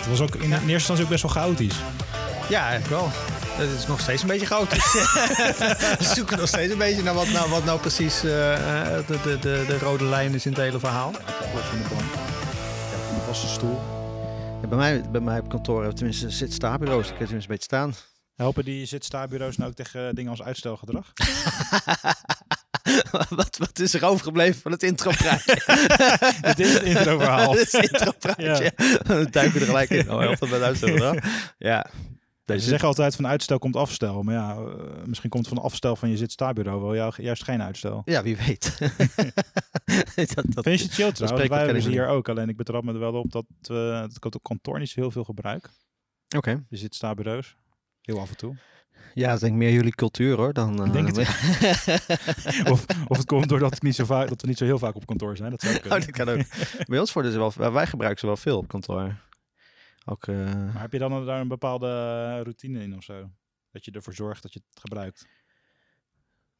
Het was ook in eerste instantie ook best wel chaotisch. Ja, eigenlijk wel. Het is nog steeds een beetje chaotisch. we zoeken nog steeds een beetje naar wat nou, wat nou precies eh, eh, de, de, de, de rode lijn is in het hele verhaal. Ik heb van de bank. Ik heb van de vaste stoel. Ja, bij, mij, bij mij op kantoor hebben we tenminste zit staarbureaus. Ik kan tenminste een beetje staan. Helpen die zitstaarbureaus nou ook tegen dingen als uitstelgedrag? wat, wat is er overgebleven van het intropraatje? Dit is het introverhaal. Dit is het intropraatje. Dan duiken we er gelijk in. Oh, uitstellen, Ja. Ze zeggen altijd van uitstel komt afstel. Maar ja, eh, misschien komt van afstel van je zitstaarbureau wel jou- juist geen uitstel. Ja, wie weet. dat, dat, Vind je het chill trouwens? Wij hebben ze hier ook. Alleen ik betrap me er wel op dat we het kantoor niet zo heel veel gebruik. Oké. Je zitstaarbureaus. Heel af en toe. Ja, ik denk meer jullie cultuur hoor. Dan, Ik denk het uh, Of, of het komt doordat ik niet zo vaak, dat we niet zo heel vaak op kantoor zijn. Dat zou oh, kunnen. dat kan ook. Bij ons worden ze wel... Wij gebruiken ze wel veel op kantoor. Ook... eh, Maar heb je dan daar een bepaalde routine in of zo? Dat je ervoor zorgt dat je het gebruikt?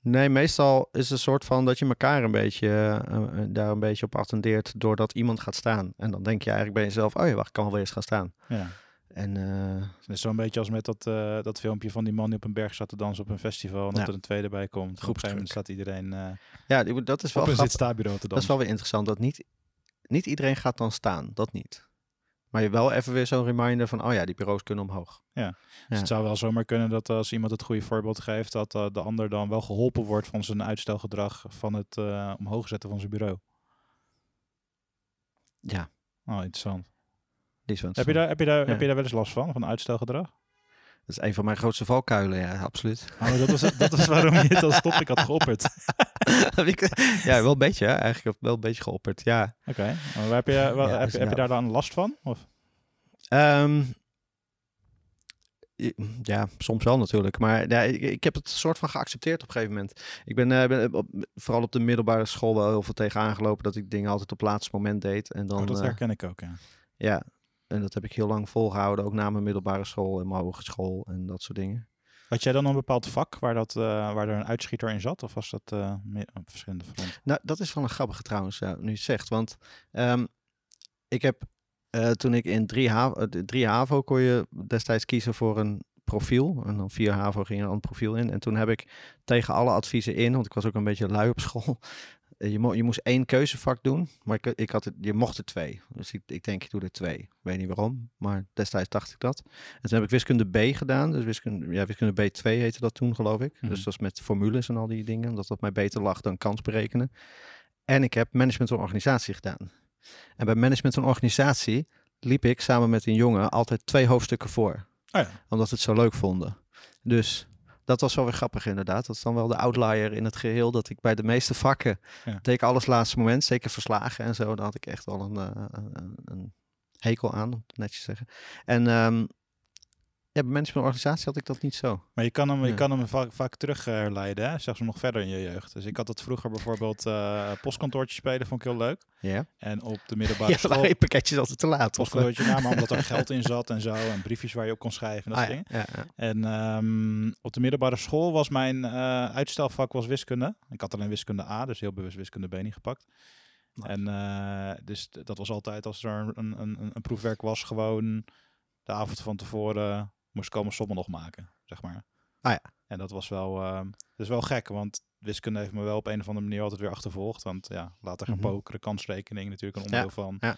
Nee, meestal is het een soort van dat je elkaar een beetje eh, eh, daar een beetje op attendeert doordat iemand gaat staan. En dan denk je eigenlijk bij jezelf, oh ja, wacht, ik kan wel eens gaan staan. Ja. En eh, Het is zo'n beetje als met dat, eh, dat filmpje van die man die op een berg zat te dansen op een festival. En dat er een tweede bij komt. Op een gegeven moment staat iedereen eh, ja, dat is wel op een te Dat is dansen. wel weer interessant, dat niet, niet iedereen gaat dan staan. Dat niet. Maar je wel even weer zo'n reminder van, oh ja, die bureaus kunnen omhoog. Dus Ja. het zou wel zomaar kunnen dat als iemand het goede voorbeeld geeft, dat de ander dan wel geholpen wordt van zijn uitstelgedrag van het omhoog zetten van zijn bureau. Ja, Oh, interessant. Is Heb je, daar, heb, je daar, heb je daar wel eens last van, van uitstelgedrag? Dat is een van mijn grootste valkuilen, ja, absoluut. Oh, dat was, dat was waarom je het als topic had geopperd. ja, wel een beetje, hè? eigenlijk wel een beetje geopperd, ja. Oké, maar heb, je, wel- Ja, heb, dus je- je ja. daar dan last van? Of? Ehm, ja, soms wel natuurlijk. Maar ja, ik, ik heb het soort van geaccepteerd op een gegeven moment. Ik ben, eh, ben op, vooral op de middelbare school wel heel veel tegen aangelopen dat ik dingen altijd op het laatste moment deed. En dan, oh, dat eh, herken ik ook, ja. ja, en dat heb ik heel lang volgehouden, ook na mijn middelbare school en mijn hogeschool en dat soort dingen. Had jij dan een bepaald vak waar, dat, eh, waar er een uitschieter in zat? Of was dat eh, meer op verschillende fronten? Nou, dat is wel een grappige trouwens, ja, nu je het zegt. Want ehm, ik heb, eh, toen ik in 3 HAVO, eh, 3 HAVO kon je destijds kiezen voor een profiel. En dan 4 HAVO ging een ander profiel in. En toen heb ik tegen alle adviezen in, want ik was ook een beetje lui op school. Je, mo je moest één keuzevak doen, maar ik, ik had het, je mocht er twee. Dus ik, ik denk, ik doe er twee. Ik weet niet waarom, maar destijds dacht ik dat. En toen heb ik wiskunde B gedaan. Dus wiskunde, ja, wiskunde B2 heette dat toen, geloof ik. Mhm. Dus dat is met formules en al die dingen, omdat dat mij beter lag dan kans berekenen. En ik heb management en organisatie gedaan. En bij management en organisatie liep ik samen met een jongen altijd twee hoofdstukken voor. Oh ja. Omdat we het zo leuk vonden. Dus dat was wel weer grappig inderdaad. Dat is dan wel de outlier in het geheel. Dat ik bij de meeste vakken Ja. deed ik alles laatste moment. Zeker verslagen en zo. Daar had ik echt wel een, eh, een, een hekel aan, om het netjes te zeggen. En ehm, ja, bij management en organisatie had ik dat niet zo. Maar je kan hem, je Ja. kan hem vaak, vaak terug eh, herleiden, hè? zelfs nog verder in je jeugd. Dus ik had het vroeger bijvoorbeeld eh postkantoortje spelen, vond ik heel leuk. Ja, En op de middelbare ja school... je pakketjes altijd te laat. Of? Postkantoortje, maar omdat er geld in zat en zo. En briefjes waar je op kon schrijven en dat ah, soort ja, dingen. ja, ja. En ehm, op de middelbare school was mijn eh, uitstelvak was wiskunde. Ik had alleen wiskunde A, dus heel bewust wiskunde B niet gepakt. Nice. En dus dat was altijd als er een, een, een, een proefwerk was, gewoon de avond van tevoren moest ik allemaal sommen nog maken, zeg maar. Ah ja. En dat was wel, ehm, dat is wel gek, want wiskunde heeft me wel op een of andere manier altijd weer achtervolgd. Want ja, later gaan Mhm. pokeren, kansrekening natuurlijk een onderdeel van. ja.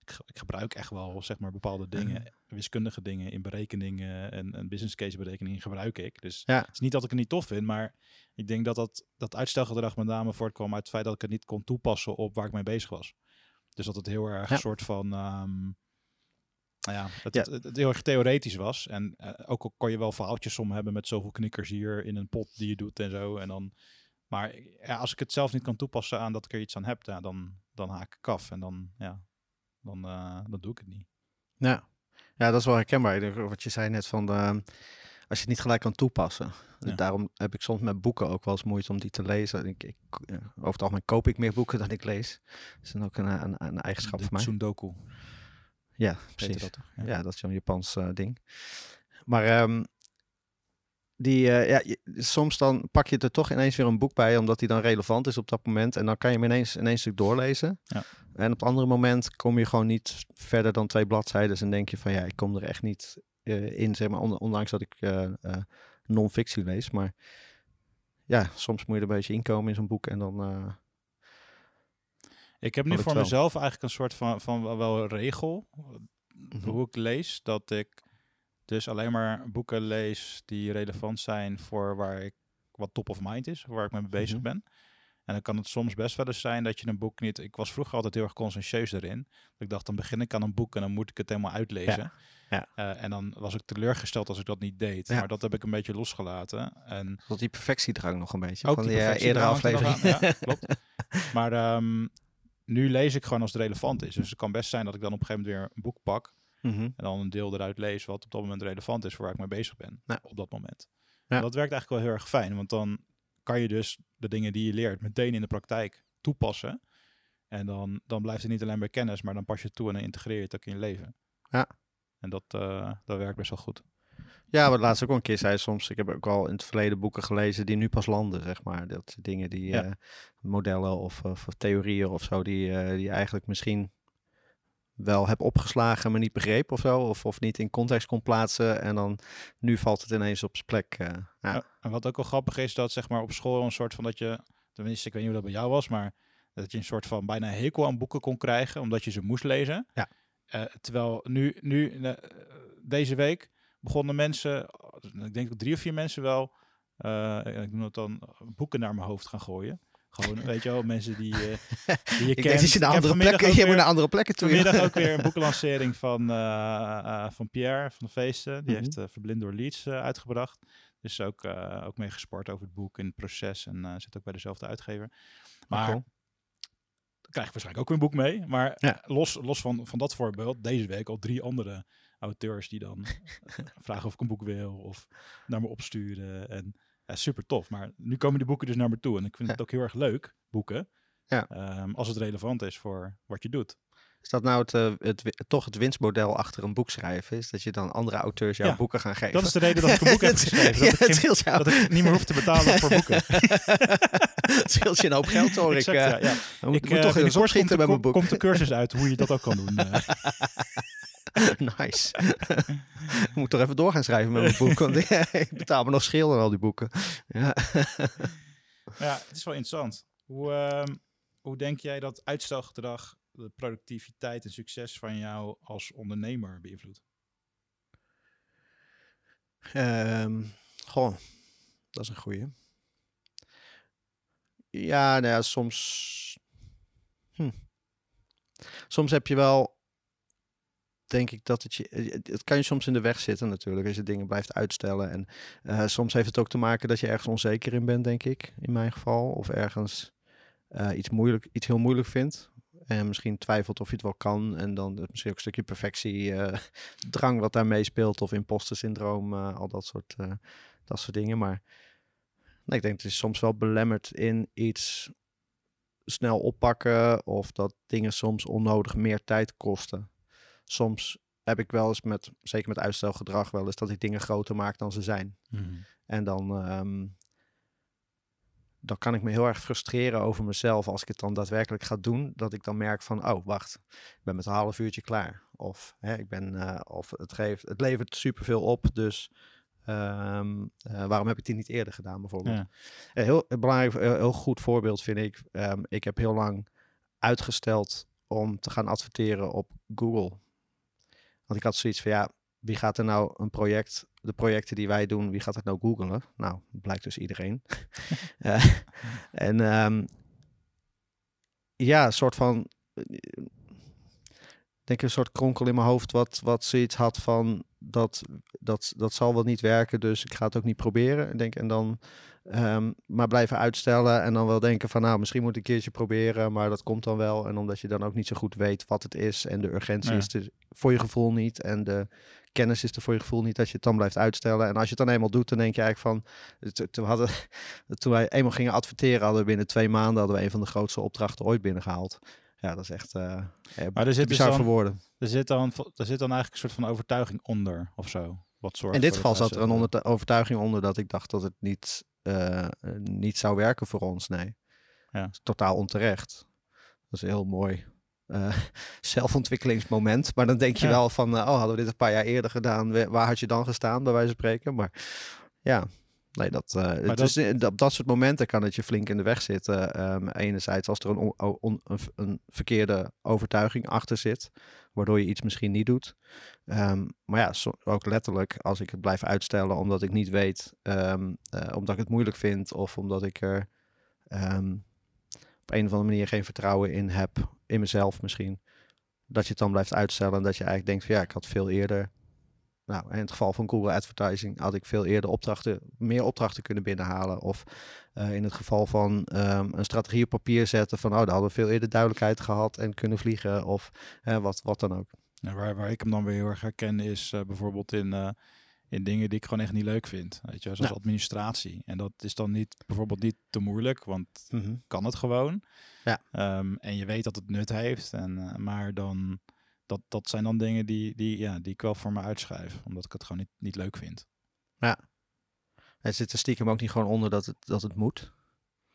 Ik, ik gebruik echt wel, zeg maar, bepaalde dingen, wiskundige dingen in berekeningen en, en business case berekeningen gebruik ik. Dus Ja. het is niet dat ik het niet tof vind, maar ik denk dat dat, dat uitstelgedrag met name voortkwam uit het feit dat ik het niet kon toepassen op waar ik mee bezig was. Dus dat het heel erg een soort van, ehm, nou ja, het, Ja. Het, heel erg theoretisch was. En eh, ook al kon je wel verhaaltjes om hebben met zoveel knikkers hier in een pot die je doet en zo. En dan, maar ja, als ik het zelf niet kan toepassen aan dat ik er iets aan heb, ja, dan, dan haak ik af. En dan, ja, dan, eh, dan doe ik het niet. Ja. Ja, dat is wel herkenbaar. Wat je zei net van, ehm, als je het niet gelijk kan toepassen. Ja. Daarom heb ik soms met boeken ook wel eens moeite om die te lezen. Ik, ik, ja, over het algemeen koop ik meer boeken dan ik lees. Dat is dan ook een, een, een eigenschap De van mij. Tsundoku. Ja, precies. dat toch? Ja, dat is zo'n Japans eh, ding. Maar ehm, die, eh, ja, je- soms dan pak je er toch ineens weer een boek bij, omdat die dan relevant is op dat moment. En dan kan je hem ineens, ineens stuk doorlezen. Ja. En op het andere moment kom je gewoon niet verder dan twee bladzijden. En denk je van ja, ik kom er echt niet eh, in, zeg maar, on- ondanks dat ik eh, non-fictie lees. Maar ja, soms moet je er een beetje inkomen in zo'n boek en dan... Ik heb nu voor mezelf eigenlijk een soort van, van wel- een regel. Mhm. Hoe ik lees. Dat ik dus alleen maar boeken lees die relevant zijn voor waar ik wat top of mind is. Waar ik mee bezig Mhm. ben. En dan kan het soms best wel eens zijn dat je een boek niet... Ik was vroeger altijd heel erg conscientieus erin. Ik dacht, dan begin ik aan een boek en dan moet ik het helemaal uitlezen. ja. Eh, en dan was ik teleurgesteld als ik dat niet deed. Ja. Maar dat heb ik een beetje losgelaten. En tot die perfectiedrang nog een beetje. ook van die die eh, eerdere er aflevering. aan. Ja, klopt. Maar ehm, nu lees ik gewoon als het relevant is. Dus het kan best zijn dat ik dan op een gegeven moment weer een boek pak. Mhm. En dan een deel eruit lees wat op dat moment relevant is voor waar ik mee bezig ben. Ja. Op dat moment. Ja. Dat werkt eigenlijk wel heel erg fijn. Want dan kan je dus de dingen die je leert meteen in de praktijk toepassen. En dan, dan blijft het niet alleen bij kennis, maar dan pas je het toe en dan integreer je het ook in je leven. Ja. En dat, eh, dat werkt best wel goed. Ja, wat laatst ook al een keer zei soms. Ik heb ook al in het verleden boeken gelezen die nu pas landen, zeg maar. Dat dingen die Ja. eh, modellen of, of theorieën of zo, die, eh, die je eigenlijk misschien wel heb opgeslagen, maar niet begreep of zo. Of, of niet in context kon plaatsen. En dan nu valt het ineens op zijn plek. eh. ja. Ja, en wat ook wel grappig is, dat zeg maar op school een soort van dat je, tenminste ik weet niet hoe dat bij jou was, maar dat je een soort van bijna hekel aan boeken kon krijgen, omdat je ze moest lezen. Ja. Terwijl nu, nu deze week begonnen mensen, ik denk drie of vier mensen wel, eh, ik noem het dan, boeken naar mijn hoofd gaan gooien. Gewoon, weet je wel, mensen die, eh, die je Ik kent. denk dat je naar Ik andere plekken, je moet weer- naar andere plekken toe. Vanmiddag ook weer een boekenlancering van, eh, eh, van Pierre van de Feesten. Die Mhm. heeft eh, Verblind door Leeds eh, uitgebracht. Dus ook, eh, ook mee gesport over het boek in het proces. En eh, zit ook bij dezelfde uitgever. Maar cool. dan krijg je waarschijnlijk ook weer een boek mee. Maar Ja. los, los van, van dat voorbeeld, deze week al drie andere auteurs die dan vragen of ik een boek wil. Of naar me opsturen. En ja, super tof. Maar nu komen die boeken dus naar me toe. En ik vind Ja. het ook heel erg leuk, boeken. Ja. Ehm, als het relevant is voor wat je doet. Is dat nou het, eh, het, toch het winstmodel achter een boek schrijven? Is dat je dan andere auteurs jouw Ja, boeken gaan geven? Dat is de reden dat ik een boek heb geschreven. ja, Dat, ik geen- dat ik niet meer hoef te betalen voor boeken. het scheelt je een hoop geld hoor. Ik, Exact, eh, ja, ja. ik moet toch eh, eens binnenkort opschieten komt, met de, mijn boek. komt de cursus uit hoe je dat ook kan doen. nice. ik moet toch even door gaan schrijven met mijn boek. Want ik betaal me nog scheel aan al die boeken. Ja. ja, het is wel interessant. Hoe, ehm, hoe denk jij dat uitstelgedrag de productiviteit en succes van jou als ondernemer beïnvloedt? Ehm, goh, dat is een goeie. Ja, nou ja, soms... Hm. Soms heb je wel, denk ik, dat het je... Het het kan je soms in de weg zitten natuurlijk, als je dingen blijft uitstellen. En eh, soms heeft het ook te maken dat je ergens onzeker in bent, denk ik, in mijn geval. Of ergens eh, iets, moeilijk, iets heel moeilijk vindt. En misschien twijfelt of je het wel kan. En dan misschien ook een stukje perfectie, eh, drang wat daarmee speelt. Of imposter syndroom, eh, al dat soort, eh, dat soort dingen. Maar nee, ik denk het is soms wel belemmerd in iets snel oppakken. Of dat dingen soms onnodig meer tijd kosten. Soms heb ik wel eens met, zeker met uitstelgedrag, wel eens dat ik dingen groter maak dan ze zijn. En dan, ehm, dan kan ik me heel erg frustreren over mezelf als ik het dan daadwerkelijk ga doen. Dat ik dan merk van, oh wacht, ik ben met een half uurtje klaar. Of, hè, ik ben, eh, of het, geeft, het levert superveel op, dus ehm, eh, waarom heb ik die niet eerder gedaan bijvoorbeeld? Ja. Een heel een belangrijk, heel, heel goed voorbeeld vind ik. ehm, ik heb heel lang uitgesteld om te gaan adverteren op Google. Want ik had zoiets van, ja, wie gaat er nou een project, de projecten die wij doen, wie gaat het nou googelen? Nou, blijkt dus iedereen. Eh, en ehm, ja, een soort van, denk ik, een soort kronkel in mijn hoofd wat, wat zoiets had van dat, dat, dat zal wel niet werken, dus ik ga het ook niet proberen. Ik denk, en dan ehm, maar blijven uitstellen en dan wel denken van nou, misschien moet ik een keertje proberen, maar dat komt dan wel. En omdat je dan ook niet zo goed weet wat het is en de urgentie Ja. is er voor je gevoel niet en de kennis is er voor je gevoel niet, dat je het dan blijft uitstellen. En als je het dan eenmaal doet, dan denk je eigenlijk van, toen, hadden, toen wij eenmaal gingen adverteren, hadden we binnen twee maanden hadden we een van de grootste opdrachten ooit binnengehaald. Ja, dat is echt eh eh, Maar er zit, dus bizar dan, voor woorden. er, zit dan, er zit dan eigenlijk een soort van overtuiging onder of zo. Wat In dit geval zat er een onder overtuiging onder dat ik dacht dat het niet, eh, eh, niet zou werken voor ons. Nee. Ja. Dat is totaal onterecht. Dat is een heel mooi eh, zelfontwikkelingsmoment. Maar dan denk je Ja. wel van, oh, hadden we dit een paar jaar eerder gedaan, waar had je dan gestaan, bij wijze van spreken? Maar ja, nee, dat, eh, het dat- is, eh, op dat soort momenten kan het je flink in de weg zitten. Ehm, enerzijds als er een, on- een, verkeerde overtuiging achter zit, waardoor je iets misschien niet doet. Ehm, maar ja, so- ook letterlijk als ik het blijf uitstellen omdat ik niet weet, ehm, eh, omdat ik het moeilijk vind of omdat ik er op een of andere manier geen vertrouwen in heb, in mezelf misschien. Dat je het dan blijft uitstellen en dat je eigenlijk denkt van ja, ik had veel eerder, nou in het geval van Google Advertising had ik veel eerder opdrachten, meer opdrachten kunnen binnenhalen. Of eh, in het geval van ehm, een strategie op papier zetten van oh, daar hadden we veel eerder duidelijkheid gehad en kunnen vliegen of eh, wat, wat dan ook. Ja, waar, waar ik hem dan weer heel erg herken is eh, bijvoorbeeld in, in dingen die ik gewoon echt niet leuk vind. Weet je, zoals administratie. En dat is dan niet bijvoorbeeld niet te moeilijk, want kan het gewoon. Ja. Ehm, en je weet dat het nut heeft. En, maar dan, dat, dat zijn dan dingen die, die, ja, die ik wel voor me uitschrijf. Omdat ik het gewoon niet, niet leuk vind. Het zit er stiekem ook niet gewoon onder dat het, dat het moet.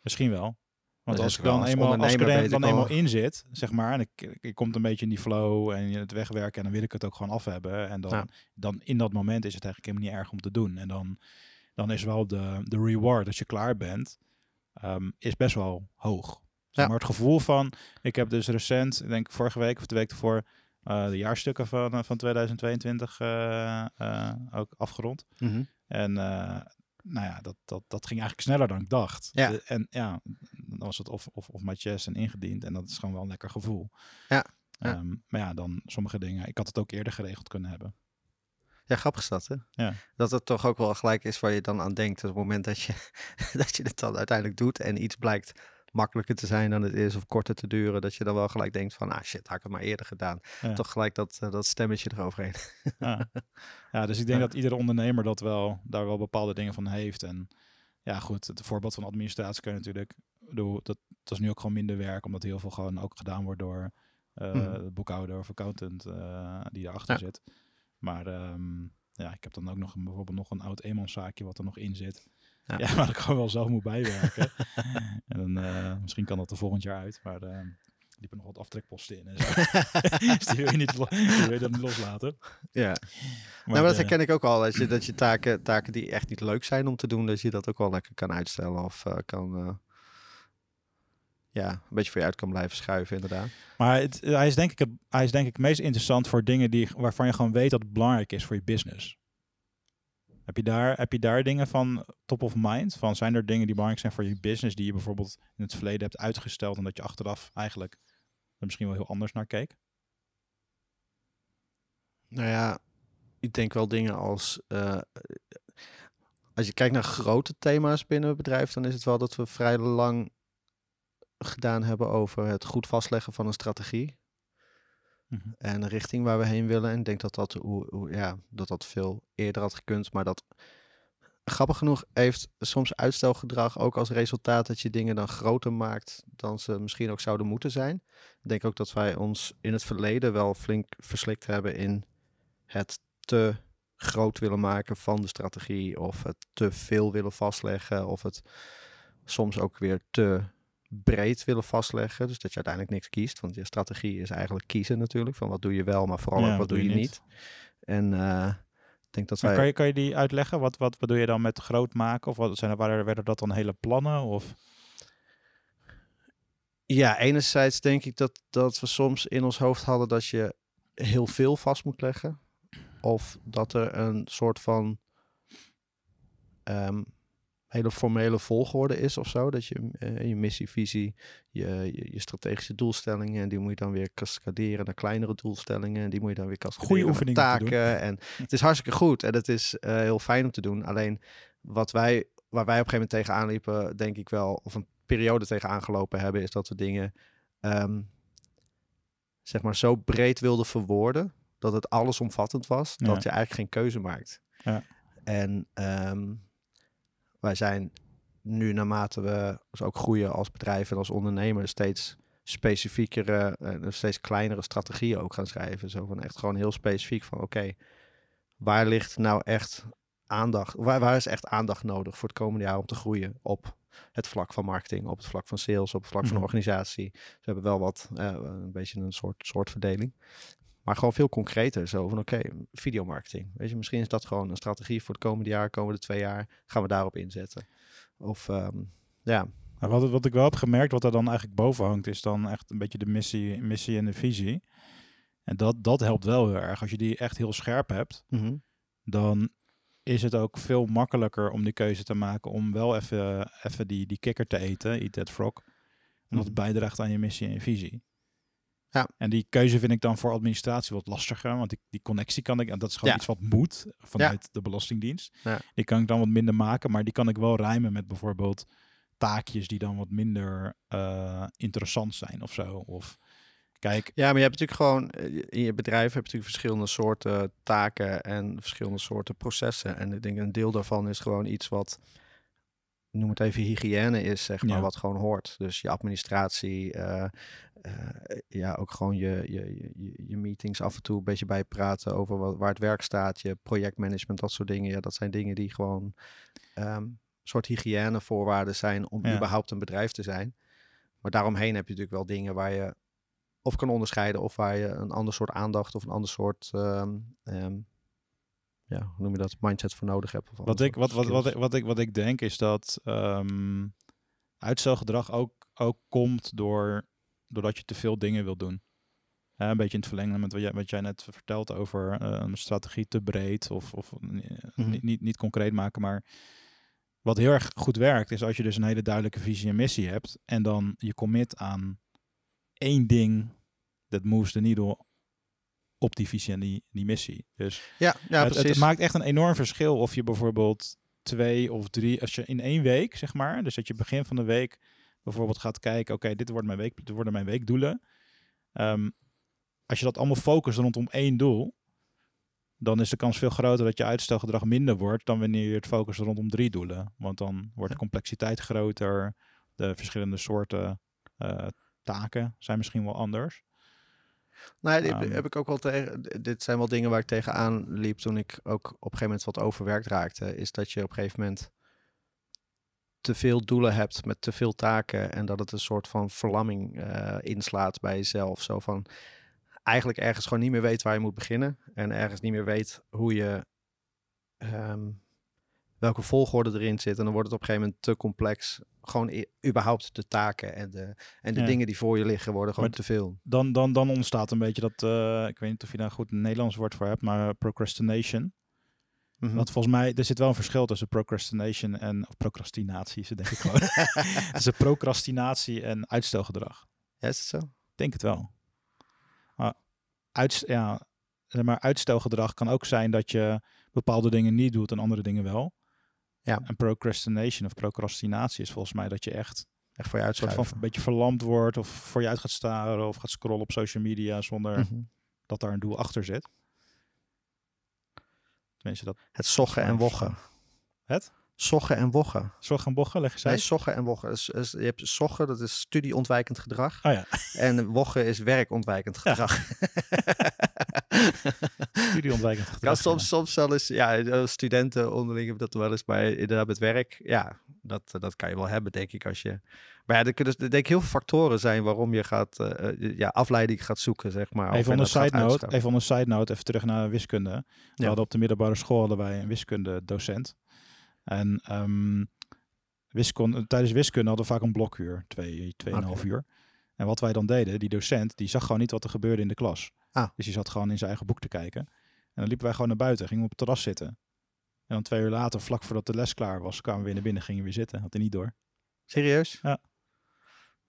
Misschien wel. Want Dat als ik dan als eenmaal, als ik er dan, eenmaal in zit, zeg maar, en ik, ik, ik kom een beetje in die flow en het wegwerken en dan wil ik het ook gewoon af hebben. En dan, Ja. dan in dat moment is het eigenlijk helemaal niet erg om te doen. En dan, dan is wel de, de reward als je klaar bent, ehm, is best wel hoog. Zeg Ja. Maar het gevoel van, ik heb dus recent, ik denk vorige week of de week ervoor, de jaarstukken van, eh, van 2022 eh, eh, ook afgerond. En eh, nou ja, dat, dat, dat ging eigenlijk sneller dan ik dacht. Ja. En ja, dan was het of, of, of matches en ingediend. En dat is gewoon wel een lekker gevoel. Ja, ja. Ehm, maar ja, dan sommige dingen. Ik had het ook eerder geregeld kunnen hebben. Ja, grappig is dat, hè? Ja. Dat het toch ook wel gelijk is waar je dan aan denkt. Op het moment dat je, dat je het dan uiteindelijk doet en iets blijkt makkelijker te zijn dan het is of korter te duren, dat je dan wel gelijk denkt van, ah shit, had ik het maar eerder gedaan. Ja. Toch gelijk dat, eh, dat stemmetje eroverheen. Ja. ja, dus ik denk Ja. dat iedere ondernemer dat wel, daar wel bepaalde dingen van heeft. En ja, goed, het voorbeeld van administratie kun je natuurlijk. dat, dat is nu ook gewoon minder werk, omdat heel veel gewoon ook gedaan wordt door de boekhouder of accountant eh, die erachter zit. Maar ehm, ja, ik heb dan ook nog een, bijvoorbeeld nog een oud eenmanszaakje wat er nog in zit. Ja. Ja, waar ik gewoon wel zelf moet bijwerken. en dan, eh, misschien kan dat er volgend jaar uit, maar uh, liepen nog wat aftrekposten in. En zo. dus die wil je niet, die wil je dan niet loslaten. Ja. Maar, nou, maar dat herken ik ook al. Als je, dat je taken, taken die echt niet leuk zijn om te doen, dat je dat ook wel lekker kan uitstellen of eh, kan... ja, een beetje voor je uit kan blijven schuiven, inderdaad. Maar het, hij, is denk ik, het- hij is denk ik meest interessant voor dingen die, waarvan je gewoon weet dat het belangrijk is voor je business. Heb je, daar, heb je daar dingen van top of mind? Van zijn er dingen die belangrijk zijn voor je business die je bijvoorbeeld in het verleden hebt uitgesteld en dat je achteraf eigenlijk er misschien wel heel anders naar keek? Nou ja, ik denk wel dingen als. eh, als je kijkt naar grote thema's binnen het bedrijf, dan is het wel dat we vrij lang gedaan hebben over het goed vastleggen van een strategie. Mhm. En de richting waar we heen willen. En ik denk dat dat, hoe, hoe- ja, dat dat veel eerder had gekund. Maar dat grappig genoeg heeft soms uitstelgedrag ook als resultaat dat je dingen dan groter maakt dan ze misschien ook zouden moeten zijn. Ik denk ook dat wij ons in het verleden wel flink verslikt hebben in het te groot willen maken van de strategie. Of het te veel willen vastleggen. Of het soms ook weer te breed willen vastleggen. Dus dat je uiteindelijk niks kiest. Want je strategie is eigenlijk kiezen natuurlijk. Van wat doe je wel, maar vooral Ja, ook wat doe je niet. En eh, ik denk dat wij... kan, je, kan je die uitleggen? Wat, wat bedoel je dan met groot maken? Of wat zijn er, waren, werden dat dan hele plannen? Of, Ja, enerzijds denk ik dat, dat we soms in ons hoofd hadden dat je heel veel vast moet leggen. Of dat er een soort van ehm, hele formele volgorde is of zo. Dat je uh, je missievisie, je, je, je, strategische doelstellingen, en die moet je dan weer cascaderen naar kleinere doelstellingen. En die moet je dan weer cascaderen Goeie oefening taken. En het is hartstikke goed en het is uh, heel fijn om te doen. Alleen wat wij, waar wij op een gegeven moment tegenaan liepen, denk ik wel, of een periode tegenaan gelopen hebben, is dat we dingen um, zeg maar zo breed wilden verwoorden dat het allesomvattend was, ja. dat je eigenlijk geen keuze maakt. Ja. En um, wij zijn nu naarmate we dus ook groeien als bedrijf en als ondernemer steeds specifiekere en steeds kleinere strategieën ook gaan schrijven. Zo van echt gewoon heel specifiek van oké, waar ligt nou echt aandacht, waar, waar is echt aandacht nodig voor het komende jaar om te groeien op het vlak van marketing, op het vlak van sales, op het vlak van Mhm. organisatie. Ze hebben wel wat, eh, een beetje een soort, soort verdeling. Maar gewoon veel concreter. Zo van oké, videomarketing. Weet je, misschien is dat gewoon een strategie voor het komende jaar, komende twee jaar. Gaan we daarop inzetten. Of ehm, ja, Maar wat, wat ik wel heb gemerkt, wat er dan eigenlijk boven hangt, is dan echt een beetje de missie, missie en de visie. En dat, dat helpt wel heel erg. Als je die echt heel scherp hebt, mhm, dan is het ook veel makkelijker om die keuze te maken om wel even, even die, die kikker te eten, eat that frog. Omdat het Mhm. bijdraagt aan je missie en je visie. Ja. En die keuze vind ik dan voor administratie wat lastiger, want die, die connectie kan ik, en dat is gewoon Ja. iets wat moet vanuit de Belastingdienst. Ja. Die kan ik dan wat minder maken, maar die kan ik wel rijmen met bijvoorbeeld taakjes die dan wat minder eh, interessant zijn of zo. Of kijk, Ja, maar je hebt natuurlijk gewoon eh, in je bedrijf heb je natuurlijk verschillende soorten taken en verschillende soorten processen. En ik denk een deel daarvan is gewoon iets wat, noem het even hygiëne is, zeg maar, Ja. wat gewoon hoort. Dus je administratie, eh, eh, ja, ook gewoon je, je, je, je meetings af en toe een beetje bijpraten over wat, waar het werk staat, je projectmanagement, dat soort dingen. Ja, dat zijn dingen die gewoon een soort hygiënevoorwaarden zijn om Ja. überhaupt een bedrijf te zijn. Maar daaromheen heb je natuurlijk wel dingen waar je of kan onderscheiden of waar je een ander soort aandacht of een ander soort ehm, ehm, ja, hoe noem je dat, mindset voor nodig hebt. Of Wat ik, wat, wat, wat, ik, wat, ik, wat ik denk is dat ehm, uitstelgedrag ook, ook komt door, doordat je te veel dingen wil doen. Een beetje in het verlengen met wat jij, wat jij net vertelt over eh, een strategie te breed of, of eh, Mhm. niet, niet, niet concreet maken. Maar wat heel erg goed werkt is als je dus een hele duidelijke visie en missie hebt en dan je commit aan één ding dat moves the needle op die visie en die, die missie. Dus Ja, ja het, precies. het maakt echt een enorm verschil of je bijvoorbeeld twee of drie, als je in één week, zeg maar, dus dat je begin van de week bijvoorbeeld gaat kijken, oké, dit wordt mijn week, dit worden mijn weekdoelen. Ehm, als je dat allemaal focust rondom één doel, dan is de kans veel groter dat je uitstelgedrag minder wordt dan wanneer je het focust rondom drie doelen. Want dan wordt de complexiteit groter, de verschillende soorten eh, taken zijn misschien wel anders. Nou, dit Ehm. heb ik ook wel tegen. Dit zijn wel dingen waar ik tegenaan liep toen ik ook op een gegeven moment wat overwerkt raakte. Is dat je op een gegeven moment te veel doelen hebt met te veel taken. En dat het een soort van verlamming eh, inslaat bij jezelf. Zo van eigenlijk ergens gewoon niet meer weet waar je moet beginnen. En ergens niet meer weet hoe je. ehm, welke volgorde erin zit. En dan wordt het op een gegeven moment te complex. Gewoon überhaupt de taken en de, en de Ja. dingen die voor je liggen worden gewoon Maar te veel. Dan, dan, dan ontstaat een beetje dat, eh, ik weet niet of je daar goed een Nederlands woord voor hebt, maar procrastination. Mhm. Want volgens mij, er zit wel een verschil tussen procrastination en of procrastinatie, is het denk ik gewoon. tussen procrastinatie en uitstelgedrag. Ja, is het zo? Ik denk het wel. Maar, ja, maar uitstelgedrag kan ook zijn dat je bepaalde dingen niet doet en andere dingen wel. Ja. En procrastination of procrastinatie is volgens mij dat je echt Echt voor je soort uitschuiven. van een beetje verlamd wordt of voor je uit gaat staren of gaat scrollen op social media zonder Mhm. dat daar een doel achter zit. Tenminste, dat Het soggen en woggen. Het? Soggen en woggen. zorg gaan bochen, leg je Nee, zei. soggen en woggen. Dus, dus je hebt soggen, dat is studieontwijkend gedrag. Oh ja, En woggen is werkontwijkend Ja. studieontwijkend Ja, gedrag. soms, soms wel eens, ja, eh, studenten onderling hebben dat wel eens, maar inderdaad met werk, ja, dat, dat kan je wel hebben, denk ik, als je... Maar ja, er kunnen denk ik heel veel factoren zijn waarom je gaat, eh, eh, ja, afleiding gaat zoeken, zeg maar. Even on en een dat gaat side note, even on een side note, even terug naar wiskunde. We Ja. hadden op de middelbare school hadden wij een wiskundedocent. En ehm, wiskunde, tijdens wiskunde hadden we vaak een blokuur, twee, tweeënhalf Oké. uur. En wat wij dan deden, die docent, die zag gewoon niet wat er gebeurde in de klas. Ah. Dus die zat gewoon in zijn eigen boek te kijken. En dan liepen wij gewoon naar buiten, gingen we op het terras zitten. En dan twee uur later, vlak voordat de les klaar was, kwamen we weer naar binnen, gingen we weer zitten. Had hij niet door. Serieus? Ja.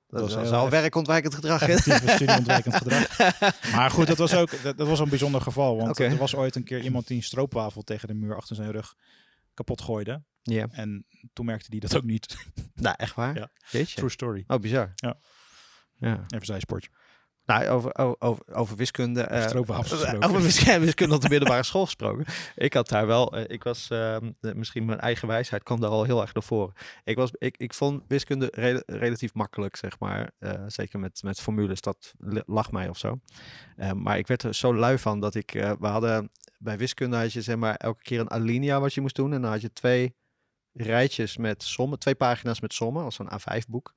Dat, was al werkontwijkend gedrag. studieontwijkend gedrag. Maar goed, dat was ook dat, dat was een bijzonder geval. Want er was ooit een keer iemand die een stroopwafel tegen de muur achter zijn rug kapot gooide. Ja, En toen merkte hij dat ook niet. nou echt waar? Ja. Jeetje. True story. Oh, bizar. Ja. Ja. Even zijsportje. Nou, over, over, over, wiskunde. gesproken. over wiskunde, wiskunde op de middelbare school gesproken. Ik had daar wel, eh, ik was, ehm, eh, misschien mijn eigen wijsheid kwam daar al heel erg naar voren. Ik, was, ik, ik vond wiskunde rela- relatief makkelijk, zeg maar. Eh, zeker met, met formules, dat lag mij of zo. Eh, maar ik werd er zo lui van dat ik, we hadden, bij wiskunde had je zeg maar elke keer een alinea wat je moest doen. En dan had je twee rijtjes met sommen, twee pagina's met sommen, als een A5-boek.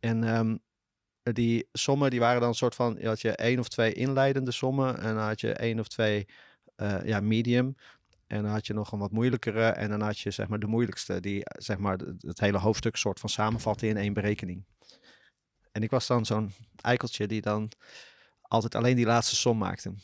En ehm, die sommen die waren dan een soort van, had je één of twee inleidende sommen en dan had je één of twee eh, ja, medium. En dan had je nog een wat moeilijkere en dan had je zeg maar de moeilijkste, die eh, zeg maar het het hele hoofdstuk soort van samenvatte in één berekening. En ik was dan zo'n eikeltje die dan altijd alleen die laatste som maakte.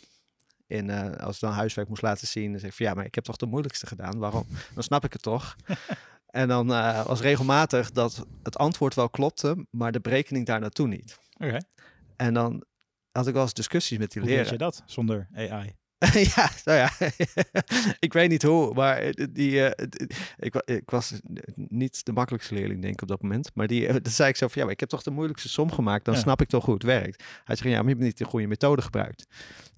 En eh, als ik dan huiswerk moest laten zien, dan zeg ik van ja, maar ik heb toch de moeilijkste gedaan. Waarom? Dan snap ik het toch. en dan eh, was regelmatig dat het antwoord wel klopte, maar de berekening daar naartoe niet. Oké. En dan had ik wel eens discussies met die Hoe weet leraar. je dat zonder AI? ja, nou ja. ik weet niet hoe, maar eh, die, eh, ik, wa- ik was niet de makkelijkste leerling, denk ik, op dat moment. Maar die, dan zei ik zo van, ja, maar ik heb toch de moeilijkste som gemaakt, dan Ja. snap ik toch hoe het werkt. Hij zegt, ja, maar je hebt niet de goede methode gebruikt.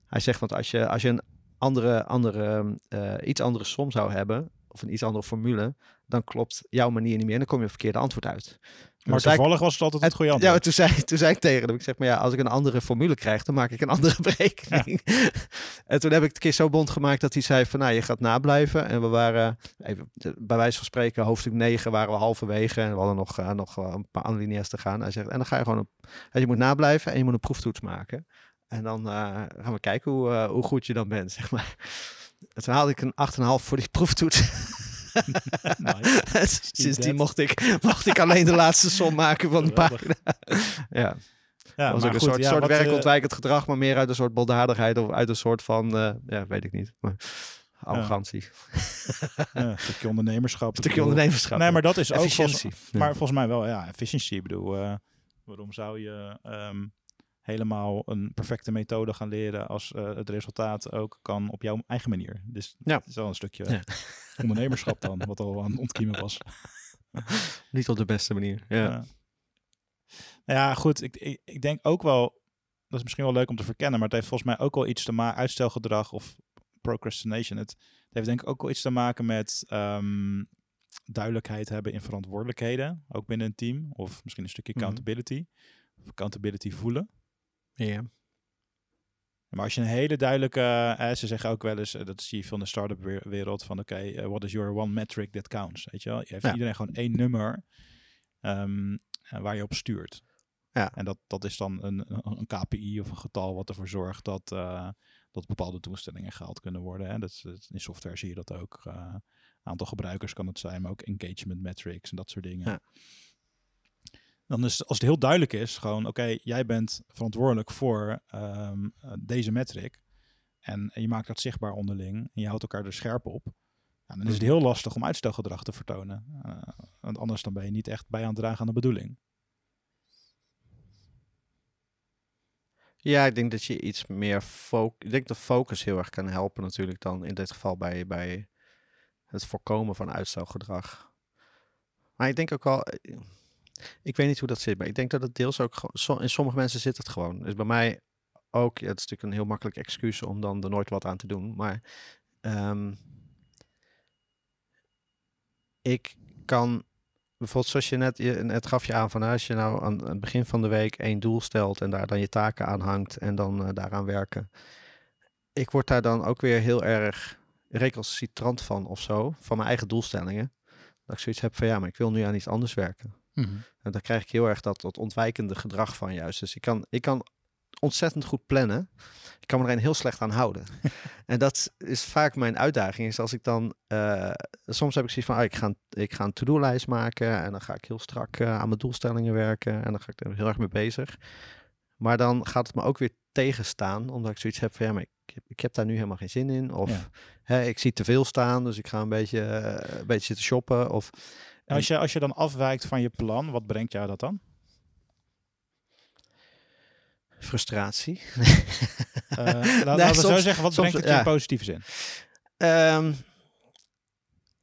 Hij zegt, want als je, als je een andere, andere, iets andere som zou hebben, of een iets andere formule, dan klopt jouw manier niet meer en dan kom je op het verkeerde antwoord uit. Maar toevallig was het altijd het goede ja, antwoord. maar toen zei, toen zei ik tegen hem, ik zeg maar ja, als ik een andere formule krijg, dan maak ik een andere berekening. en toen heb ik het een keer zo bond gemaakt dat hij zei van, nou, je gaat nablijven. En we waren, even bij wijze van spreken, hoofdstuk 9 waren we halverwege en we hadden nog, eh, nog wel een paar alinea's te gaan. Hij zegt, en dan ga je gewoon, een, je moet nablijven en je moet een proeftoets maken. En dan eh, gaan we kijken hoe, eh, hoe goed je dan bent, zeg maar. En toen haalde ik een 8,5 voor die proeftoets. Nice. Sindsdien mocht ik, mocht ik alleen de laatste som maken van de pagina. ja, Ja, dat was ook een goed, soort, ja, soort eh, werkontwijkend gedrag, maar meer uit een soort baldadigheid of uit een soort van, eh, ja, weet ik niet, maar arrogantie. ja, een stukje ondernemerschap. Een stukje ondernemerschap. Nee, maar dat is ook volgens, efficiëntie. Maar volgens mij wel, ja, efficiency. Ik bedoel, eh, waarom zou je ehm, helemaal een perfecte methode gaan leren als eh, het resultaat ook kan op jouw eigen manier? Dus Ja. het is wel een stukje Ja. ondernemerschap dan, wat al aan het ontkiemen was. Niet op de beste manier. Ja. Ja. Nou ja, goed. Ik, ik, ik denk ook wel, dat is misschien wel leuk om te verkennen, maar het heeft volgens mij ook wel iets te maken, uitstelgedrag of procrastination. Het, het heeft denk ik ook wel iets te maken met ehm, duidelijkheid hebben in verantwoordelijkheden, ook binnen een team. Of misschien een stukje Mhm. accountability. Of accountability voelen. Ja. Maar als je een hele duidelijke, eh, ze zeggen ook wel eens, eh, dat zie je veel in de start-up wer- wereld, van oké, eh, what is your one metric that counts? Weet je wel? Je heeft Ja. iedereen gewoon één nummer ehm, eh, waar je op stuurt. Ja. En dat, dat is dan een, een KPI of een getal wat ervoor zorgt dat, eh, dat bepaalde doelstellingen gehaald kunnen worden. Hè? Dat, in software zie je dat ook. eh, aantal gebruikers kan het zijn, maar ook engagement metrics en dat soort dingen. Ja. Dan is als het heel duidelijk is, gewoon oké, jij bent verantwoordelijk voor ehm, eh, deze metric. En, en je maakt dat zichtbaar onderling en je houdt elkaar er scherp op. Ja, dan is het heel lastig om uitstelgedrag te vertonen. Eh, want anders dan ben je niet echt bij aan het dragen aan de bedoeling. ja, ik denk dat je iets meer focus... Ik denk dat focus heel erg kan helpen natuurlijk dan in dit geval bij, bij het voorkomen van uitstelgedrag. Maar ik denk ook wel... Ik weet niet hoe dat zit, maar ik denk dat het deels ook... In sommige mensen zit het gewoon. Dus bij mij ook... Ja, het is natuurlijk een heel makkelijk excuus om dan er nooit wat aan te doen. Maar ehm, ik kan bijvoorbeeld zoals je net, je, gaf je aan van als je nou aan het begin van de week één doel stelt en daar dan je taken aan hangt en dan eh, daaraan werken. Ik word daar dan ook weer heel erg recalcitrant van of zo, van mijn eigen doelstellingen. Dat ik zoiets heb van ja, maar ik wil nu aan iets anders werken. En dan krijg ik heel erg dat, dat ontwijkende gedrag van juist. Dus ik kan, ik kan ontzettend goed plannen. Ik kan me er een heel slecht aan houden. en dat is vaak mijn uitdaging. Is als ik dan... eh, soms heb ik zoiets van... ah, ik, ga, een- ik ga een to-do-lijst maken. En dan ga ik heel strak eh, aan mijn doelstellingen werken. En dan ga ik er heel erg mee bezig. Maar dan gaat het me ook weer tegenstaan. Omdat ik zoiets heb van... Ja, maar ik, heb, ik heb daar nu helemaal geen zin in. Of Ja. hè, ik zie te veel staan, dus ik ga een beetje, eh, een beetje zitten shoppen. Of En Als je, als je dan afwijkt van je plan, wat brengt jou dat dan? frustratie. Eh, laat- laten we zo zeggen, wat soms- brengt het je ja. in positieve zin? Ehm,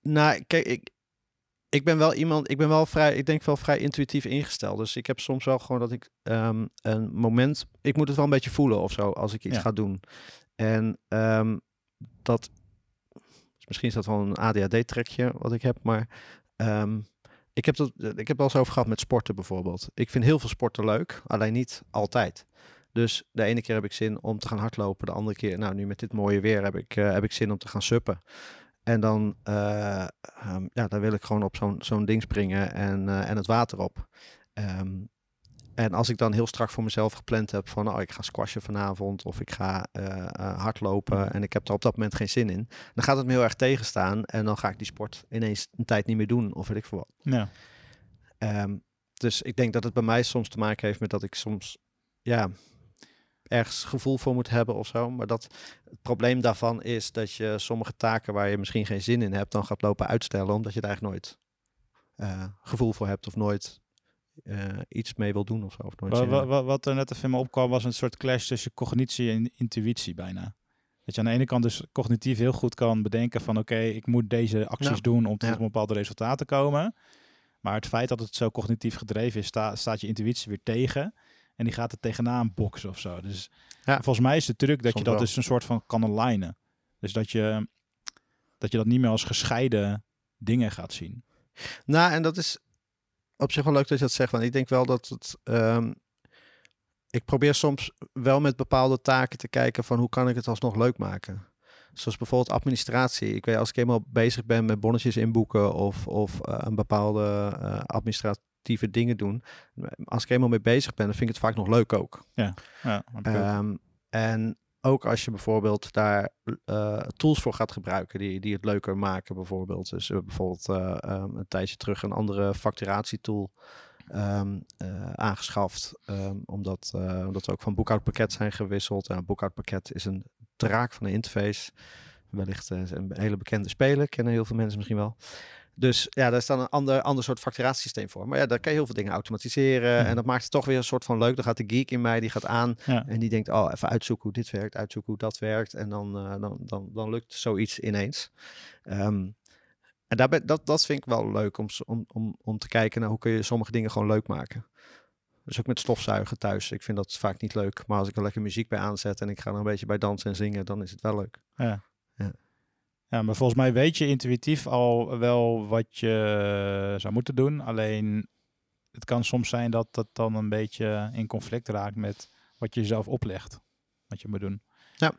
nou, kijk, ik, ik ben wel iemand, ik ben wel vrij, ik denk wel vrij intuïtief ingesteld. Dus ik heb soms wel gewoon dat ik ehm, een moment, ik moet het wel een beetje voelen of zo als ik iets Ja. ga doen. En ehm, dat, misschien is dat wel een ADHD-trekje wat ik heb, maar ehm, ik heb dat, ik heb wel eens over gehad met sporten bijvoorbeeld. Ik vind heel veel sporten leuk, alleen niet altijd. Dus de ene keer heb ik zin om te gaan hardlopen, de andere keer, nou nu met dit mooie weer heb ik, eh, heb ik zin om te gaan suppen. En dan, eh, ehm, ja, dan wil ik gewoon op zo'n zo'n ding springen en, eh, en het water op. Ehm, en als ik dan heel strak voor mezelf gepland heb van, oh, ik ga squashen vanavond of ik ga eh, eh, hardlopen en ik heb er op dat moment geen zin in, dan gaat het me heel erg tegenstaan en dan ga ik die sport ineens een tijd niet meer doen of weet ik veel wat. Ja. Ehm, dus ik denk dat het bij mij soms te maken heeft met dat ik soms ja, ergens gevoel voor moet hebben of zo. Maar dat het probleem daarvan is dat je sommige taken waar je misschien geen zin in hebt, dan gaat lopen uitstellen, omdat je daar eigenlijk nooit eh, gevoel voor hebt of nooit iets mee wil doen of zo. Of nooit Wa- zin in wa- hebt. wa- Wat er net even in me opkwam was een soort clash tussen cognitie en intuïtie bijna. Dat je aan de ene kant dus cognitief heel goed kan bedenken van oké, ik moet deze acties doen om tot Ja. een bepaalde resultaat te komen. Maar het feit dat het zo cognitief gedreven is, sta- staat je intuïtie weer tegen. En die gaat er tegenaan boksen of zo. Dus Ja. volgens mij is de truc dat je dat wel. dus een soort van kan alignen. Dus dat je, dat je dat niet meer als gescheiden dingen gaat zien. Nou, en dat is op zich wel leuk dat je dat zegt. Want ik denk wel dat het. ehm, ik probeer soms wel met bepaalde taken te kijken van hoe kan ik het alsnog leuk maken. Zoals bijvoorbeeld administratie. Ik weet als ik eenmaal bezig ben met bonnetjes inboeken of, of eh, een bepaalde eh, administratieve dingen doen. Als ik eenmaal mee bezig ben, dan vind ik het vaak nog leuk ook. Ja, ook. Ehm, en ook als je bijvoorbeeld daar eh, tools voor gaat gebruiken die, die het leuker maken, bijvoorbeeld. Dus we hebben bijvoorbeeld eh, ehm, een tijdje terug een andere facturatietool ehm, eh, aangeschaft. ehm, omdat, eh, omdat we ook van boekhoudpakket zijn gewisseld. En een boekhoudpakket is een draak van een interface. Wellicht eh, een hele bekende speler, kennen heel veel mensen misschien wel. Dus ja, daar is dan een ander, ander soort facturatiesysteem voor. Maar ja, daar kan je heel veel dingen automatiseren. En dat maakt het toch weer een soort van leuk. Dan gaat de geek in mij, die gaat aan. Ja. En die denkt, oh, even uitzoeken hoe dit werkt, uitzoeken hoe dat werkt. En dan, eh, dan, dan, dan lukt zoiets ineens. Ehm, en daar ben, dat, dat vind ik wel leuk om, om, om, om te kijken naar hoe kun je sommige dingen gewoon leuk maken. Dus ook met stofzuigen thuis. Ik vind dat vaak niet leuk. Maar als ik er lekker muziek bij aanzet en ik ga er een beetje bij dansen en zingen, dan is het wel leuk. Ja. Ja. Ja, maar volgens mij weet je intuïtief al wel wat je zou moeten doen. Alleen het kan soms zijn dat dat dan een beetje in conflict raakt met wat je jezelf oplegt. Wat je moet doen. Ja.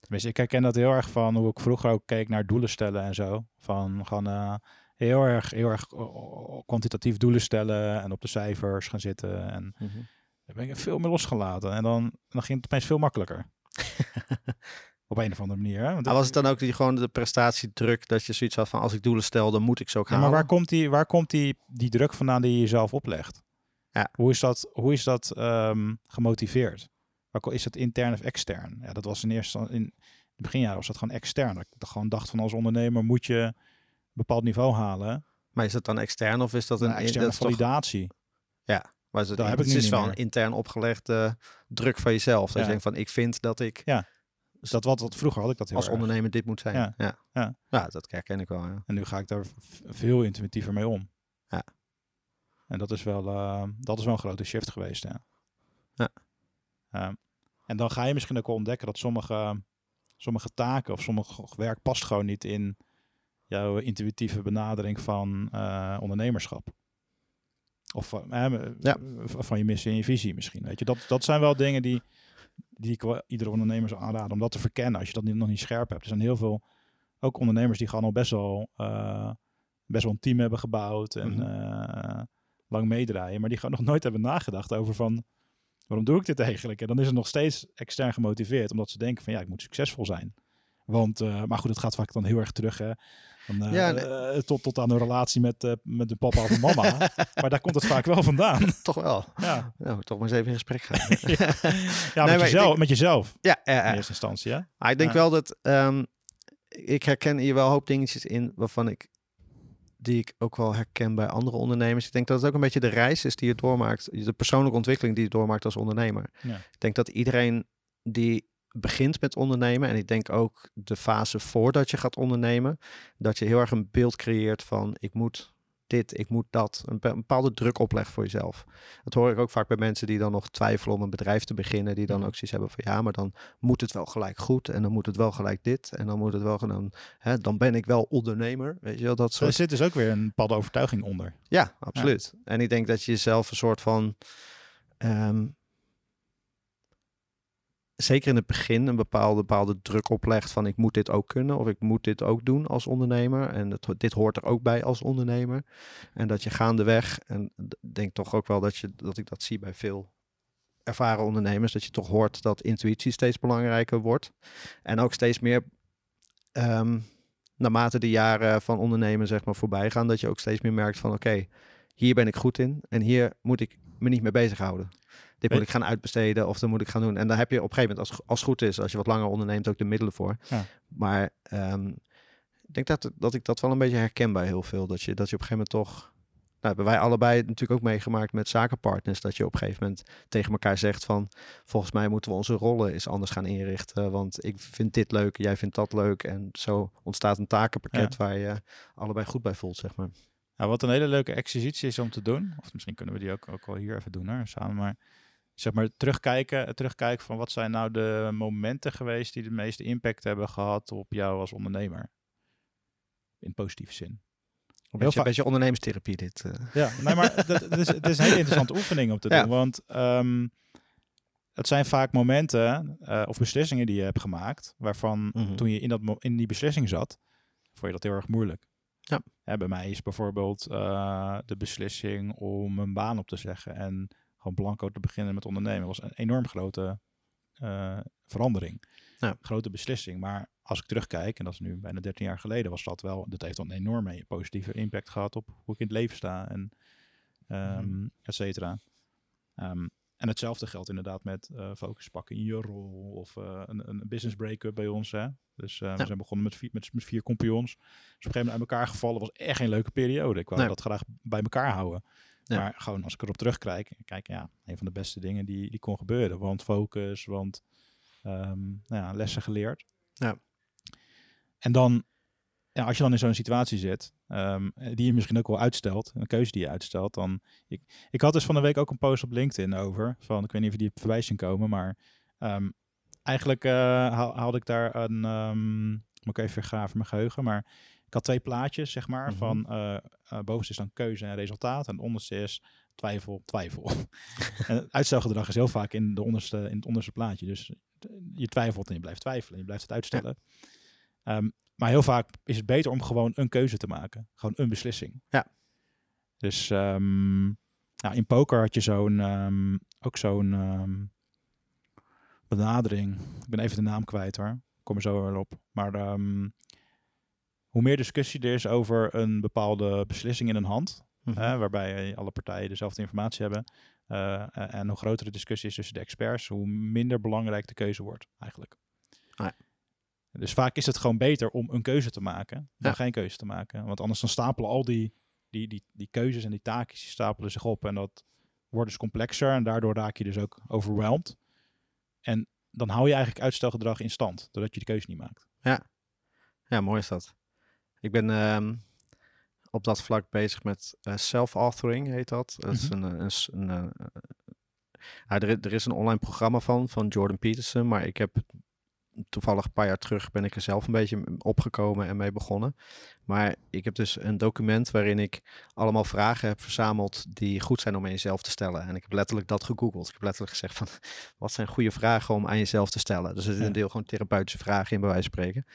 Tenminste, ik herken dat heel erg van hoe ik vroeger ook keek naar doelen stellen en zo. Van gewoon eh, heel erg, heel erg eh, kwantitatief doelen stellen en op de cijfers gaan zitten. En dan ben ik veel meer losgelaten. En dan, dan ging het opeens veel makkelijker. Op een of andere manier. Hè? Want Maar was het dan ook die, gewoon de prestatiedruk dat je zoiets had van als ik doelen stel, dan moet ik ze ook Ja, halen? maar waar komt die, waar komt die, die druk vandaan die je jezelf oplegt? Ja. Hoe is dat, hoe is dat ehm, gemotiveerd? Is dat intern of extern? Ja, dat was in eerste in het beginjaren was dat gewoon extern. Dat ik gewoon dacht van als ondernemer moet je een bepaald niveau halen. Maar is dat dan extern of is dat een Een externe dat toch- validatie. Maar is het, Daar heb het ik nu is wel een intern opgelegde druk van jezelf. Dat Ja. je denkt van ik vind dat ik Dus dat wat, wat vroeger had ik dat heel als erg. ondernemer dit moet zijn. Ja. Ja. Ja. Ja. dat herken ik wel. Ja. En nu ga ik daar veel intuïtiever mee om. Ja. En dat is wel, eh, dat is wel een grote shift geweest. Ja. Ja. Ehm, en dan ga je misschien ook wel ontdekken dat sommige, sommige taken of sommige werk past gewoon niet in jouw intuïtieve benadering van eh, ondernemerschap. Of van- eh, Ja. van je missie en je visie misschien. Weet je, dat, dat zijn wel dingen die, die ik wel iedere ondernemer zou aanraden om dat te verkennen als je dat niet- nog niet scherp hebt. Er zijn heel veel, ook ondernemers die gewoon al best wel, eh, best wel een team hebben gebouwd en Mhm. eh, lang meedraaien, maar die gewoon nog nooit hebben nagedacht over van waarom doe ik dit eigenlijk? En dan is het nog steeds extern gemotiveerd, omdat ze denken van ja, ik moet succesvol zijn. Want, eh, maar goed, het gaat vaak dan heel erg terug. Hè. Dan, eh, Ja, nee. eh, tot, tot aan een relatie met, met de papa of de mama. maar daar komt het vaak wel vandaan. Toch wel. Ja, Nou, toch maar eens even in gesprek gaan. ja met, jezelf, denk- met jezelf ja, ja, in ja. eerste instantie. Hè? Maar ik denk Ja. wel dat ehm, ik herken hier wel een hoop dingetjes in waarvan ik die ik ook wel herken bij andere ondernemers. Ik denk dat het ook een beetje de reis is die je doormaakt, de persoonlijke ontwikkeling die je doormaakt als ondernemer. Ja. Ik denk dat iedereen die begint met ondernemen en ik denk ook de fase voordat je gaat ondernemen, dat je heel erg een beeld creëert van ik moet dit, ik moet dat, een be- een bepaalde druk oplegt voor jezelf. Dat hoor ik ook vaak bij mensen die dan nog twijfelen om een bedrijf te beginnen, die dan Mhm. ook zoiets hebben van ja, maar dan moet het wel gelijk goed en dan moet het wel gelijk dit en dan moet het wel dan, hè, dan ben ik wel ondernemer, weet je wel, dat Er soort. zit dus ook weer een bepaalde overtuiging onder. Ja, absoluut. En ik denk dat je jezelf een soort van, ehm, zeker in het begin, een bepaalde, bepaalde druk oplegt van ik moet dit ook kunnen of ik moet dit ook doen als ondernemer. En dat, dit hoort er ook bij als ondernemer. En dat je gaandeweg, en denk toch ook wel dat, je, dat ik dat zie bij veel ervaren ondernemers, dat je toch hoort dat intuïtie steeds belangrijker wordt. En ook steeds meer, ehm, naarmate de jaren van ondernemen zeg maar voorbij gaan, dat je ook steeds meer merkt van oké, hier ben ik goed in en hier moet ik me niet mee bezighouden. Dit moet ik gaan uitbesteden of dat moet ik gaan doen. En daar heb je op een gegeven moment, als, als het goed is, als je wat langer onderneemt, ook de middelen voor. Ja. Maar ehm, ik denk dat, dat ik dat wel een beetje herken bij heel veel. Dat je, dat je op een gegeven moment toch... Nou, hebben wij allebei natuurlijk ook meegemaakt met zakenpartners. Dat je op een gegeven moment tegen elkaar zegt van... Volgens mij moeten we onze rollen eens anders gaan inrichten. Want ik vind dit leuk, jij vindt dat leuk. En zo ontstaat een takenpakket waar je allebei goed bij voelt, zeg maar. Wat een hele leuke exercitie is om te doen. Of misschien kunnen we die ook, ook wel hier even doen hoor, samen. Maar zeg maar terugkijken, terugkijken van wat zijn nou de momenten geweest die de meeste impact hebben gehad op jou als ondernemer. In positieve zin. Een beetje, een beetje ondernemerstherapie dit. eh. Ja, nee, maar dat is, het is een hele interessante oefening om te doen. Ja. Want ehm, het zijn vaak momenten eh, of beslissingen die je hebt gemaakt, waarvan Mhm. toen je in, dat, in die beslissing zat, vond je dat heel erg moeilijk. Ja. Bij mij is bijvoorbeeld eh, de beslissing om een baan op te zeggen en gewoon blanco te beginnen met ondernemen. was een enorm grote eh, verandering. Ja. Grote beslissing. Maar als ik terugkijk, en dat is nu bijna 13 jaar geleden, was dat wel, dat heeft dan een enorme positieve impact gehad op hoe ik in het leven sta en ehm et cetera. Ehm, en hetzelfde geldt inderdaad met eh, focus pakken in je rol of eh, een, een business break-up bij ons. Hè? Dus we zijn begonnen met vier, met, met vier compagnons. Dus op een gegeven moment uit elkaar gevallen was echt geen leuke periode. Ik wou Nee. dat graag bij elkaar houden. Ja. Maar gewoon als ik erop terugkijk, kijk, ja, een van de beste dingen die, die kon gebeuren. Want focus, want ehm, nou ja, lessen geleerd. Ja. En dan, ja, als je dan in zo'n situatie zit, ehm, die je misschien ook wel uitstelt, een keuze die je uitstelt, dan... Ik, ik had dus van de week ook een post op LinkedIn over, van, ik weet niet of je die voorbij zien komen, maar ehm, eigenlijk haal- haalde ik daar een, moet ik even graven mijn geheugen, maar ik had twee plaatjes, zeg maar, Mhm. van eh eh, bovenste is dan keuze en resultaat en onderste is twijfel, twijfel. en het uitstelgedrag is heel vaak in, de onderste, in het onderste plaatje. Dus je twijfelt en je blijft twijfelen en je blijft het uitstellen. Ehm, maar heel vaak is het beter om gewoon een keuze te maken. Gewoon een beslissing. Ja. Dus nou, in poker had je zo'n, ehm, ook zo'n benadering. Ik ben even de naam kwijt hoor. Ik kom er zo wel op. Maar hoe meer discussie er is over een bepaalde beslissing in een hand, Mhm. waarbij alle partijen dezelfde informatie hebben, eh, en hoe grotere discussie is tussen de experts, hoe minder belangrijk de keuze wordt eigenlijk. Ah ja. Dus vaak is het gewoon beter om een keuze te maken dan Ja. geen keuze te maken. Want anders dan stapelen al die, die, die, die keuzes en die taakjes die stapelen zich op en dat wordt dus complexer en daardoor raak je dus ook overwhelmed. En dan hou je eigenlijk uitstelgedrag in stand, doordat je de keuze niet maakt. Ja, mooi is dat. Ik ben ehm, op dat vlak bezig met eh, self-authoring, heet dat. Dat is een, een, er is een online programma van, van Jordan Peterson, maar ik heb toevallig een paar jaar terug ben ik er zelf een beetje opgekomen en mee begonnen. Maar ik heb dus een document waarin ik allemaal vragen heb verzameld die goed zijn om aan jezelf te stellen. En ik heb letterlijk dat gegoogeld. Ik heb letterlijk gezegd van, wat zijn goede vragen om aan jezelf te stellen? Dus er zit Ja. een deel gewoon therapeutische vragen in, bij wijze van spreken.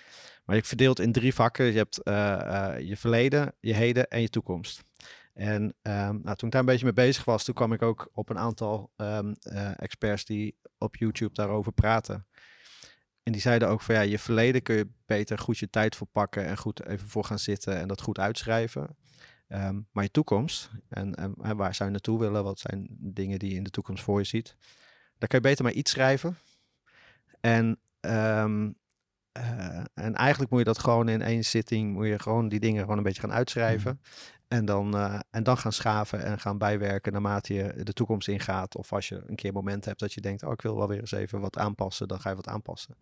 Maar ik verdeeld in drie vakken. Je hebt eh, eh, je verleden, je heden en je toekomst. En ehm, nou, toen ik daar een beetje mee bezig was, toen kwam ik ook op een aantal ehm, eh, experts die op YouTube daarover praten. En die zeiden ook van ja, je verleden kun je beter goed je tijd voor pakken en goed even voor gaan zitten en dat goed uitschrijven. Ehm, maar je toekomst en, en, waar zou je naartoe willen? Wat zijn dingen die je in de toekomst voor je ziet? Daar kun je beter maar iets schrijven. En, ehm, eh, en eigenlijk moet je dat gewoon in één zitting, moet je gewoon die dingen gewoon een beetje gaan uitschrijven. Mhm. En dan, eh, en dan gaan schaven en gaan bijwerken naarmate je de toekomst ingaat. Of als je een keer moment hebt dat je denkt, oh ik wil wel weer eens even wat aanpassen, dan ga je wat aanpassen.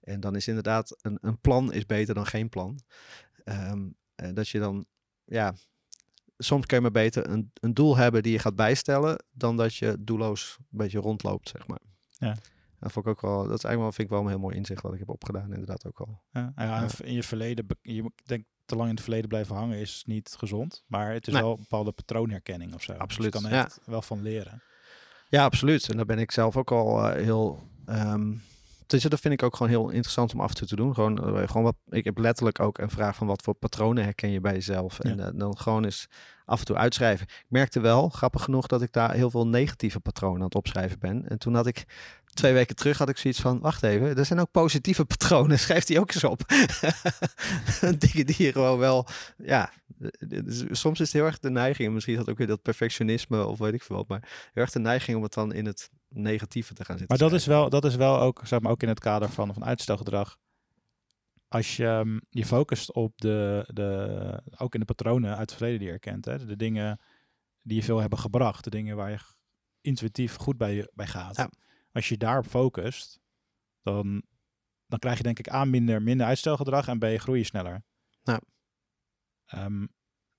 En dan is inderdaad, een, een plan is beter dan geen plan. Ehm, dat je dan, ja, soms kun je maar beter een, een doel hebben die je gaat bijstellen, dan dat je doelloos een beetje rondloopt, zeg maar. Ja. Dat vond ik ook wel, dat is eigenlijk wel, vind ik wel een heel mooi inzicht wat ik heb opgedaan, inderdaad ook al. Ja, ja, Ja. in je verleden, je denk te lang in het verleden blijven hangen is niet gezond. Maar het is Nee. wel een bepaalde patroonherkenning of zo. Dus Absoluut, je kan ja. echt wel van leren. Ja, absoluut. En daar ben ik zelf ook al eh, heel. ehm dus dat vind ik ook gewoon heel interessant om af en toe te doen. Gewoon, eh, gewoon wat. Ik heb letterlijk ook een vraag van wat voor patronen herken je bij jezelf. En Ja. eh, dan gewoon eens af en toe uitschrijven. Ik merkte wel, grappig genoeg, dat ik daar heel veel negatieve patronen aan het opschrijven ben. En toen had ik twee weken terug had ik zoiets van: wacht even, er zijn ook positieve patronen. Schrijf die ook eens op. Dingen die je gewoon wel. Ja, soms is het heel erg de neiging. en Misschien is dat ook weer dat perfectionisme of weet ik veel wat. Maar heel erg de neiging om het dan in het negatieve te gaan zitten. Maar dat is, wel, dat is wel ook, zeg maar, ook in het kader van, van uitstelgedrag. Als je ehm, je focust op de, de, ook in de patronen uit het verleden die je herkent. Hè? De dingen die je veel hebben gebracht. De dingen waar je intuïtief goed bij, je- bij gaat. Ja. Als je daarop focust, dan, dan krijg je denk ik aan minder, minder uitstelgedrag en ben je groei je sneller. Ehm,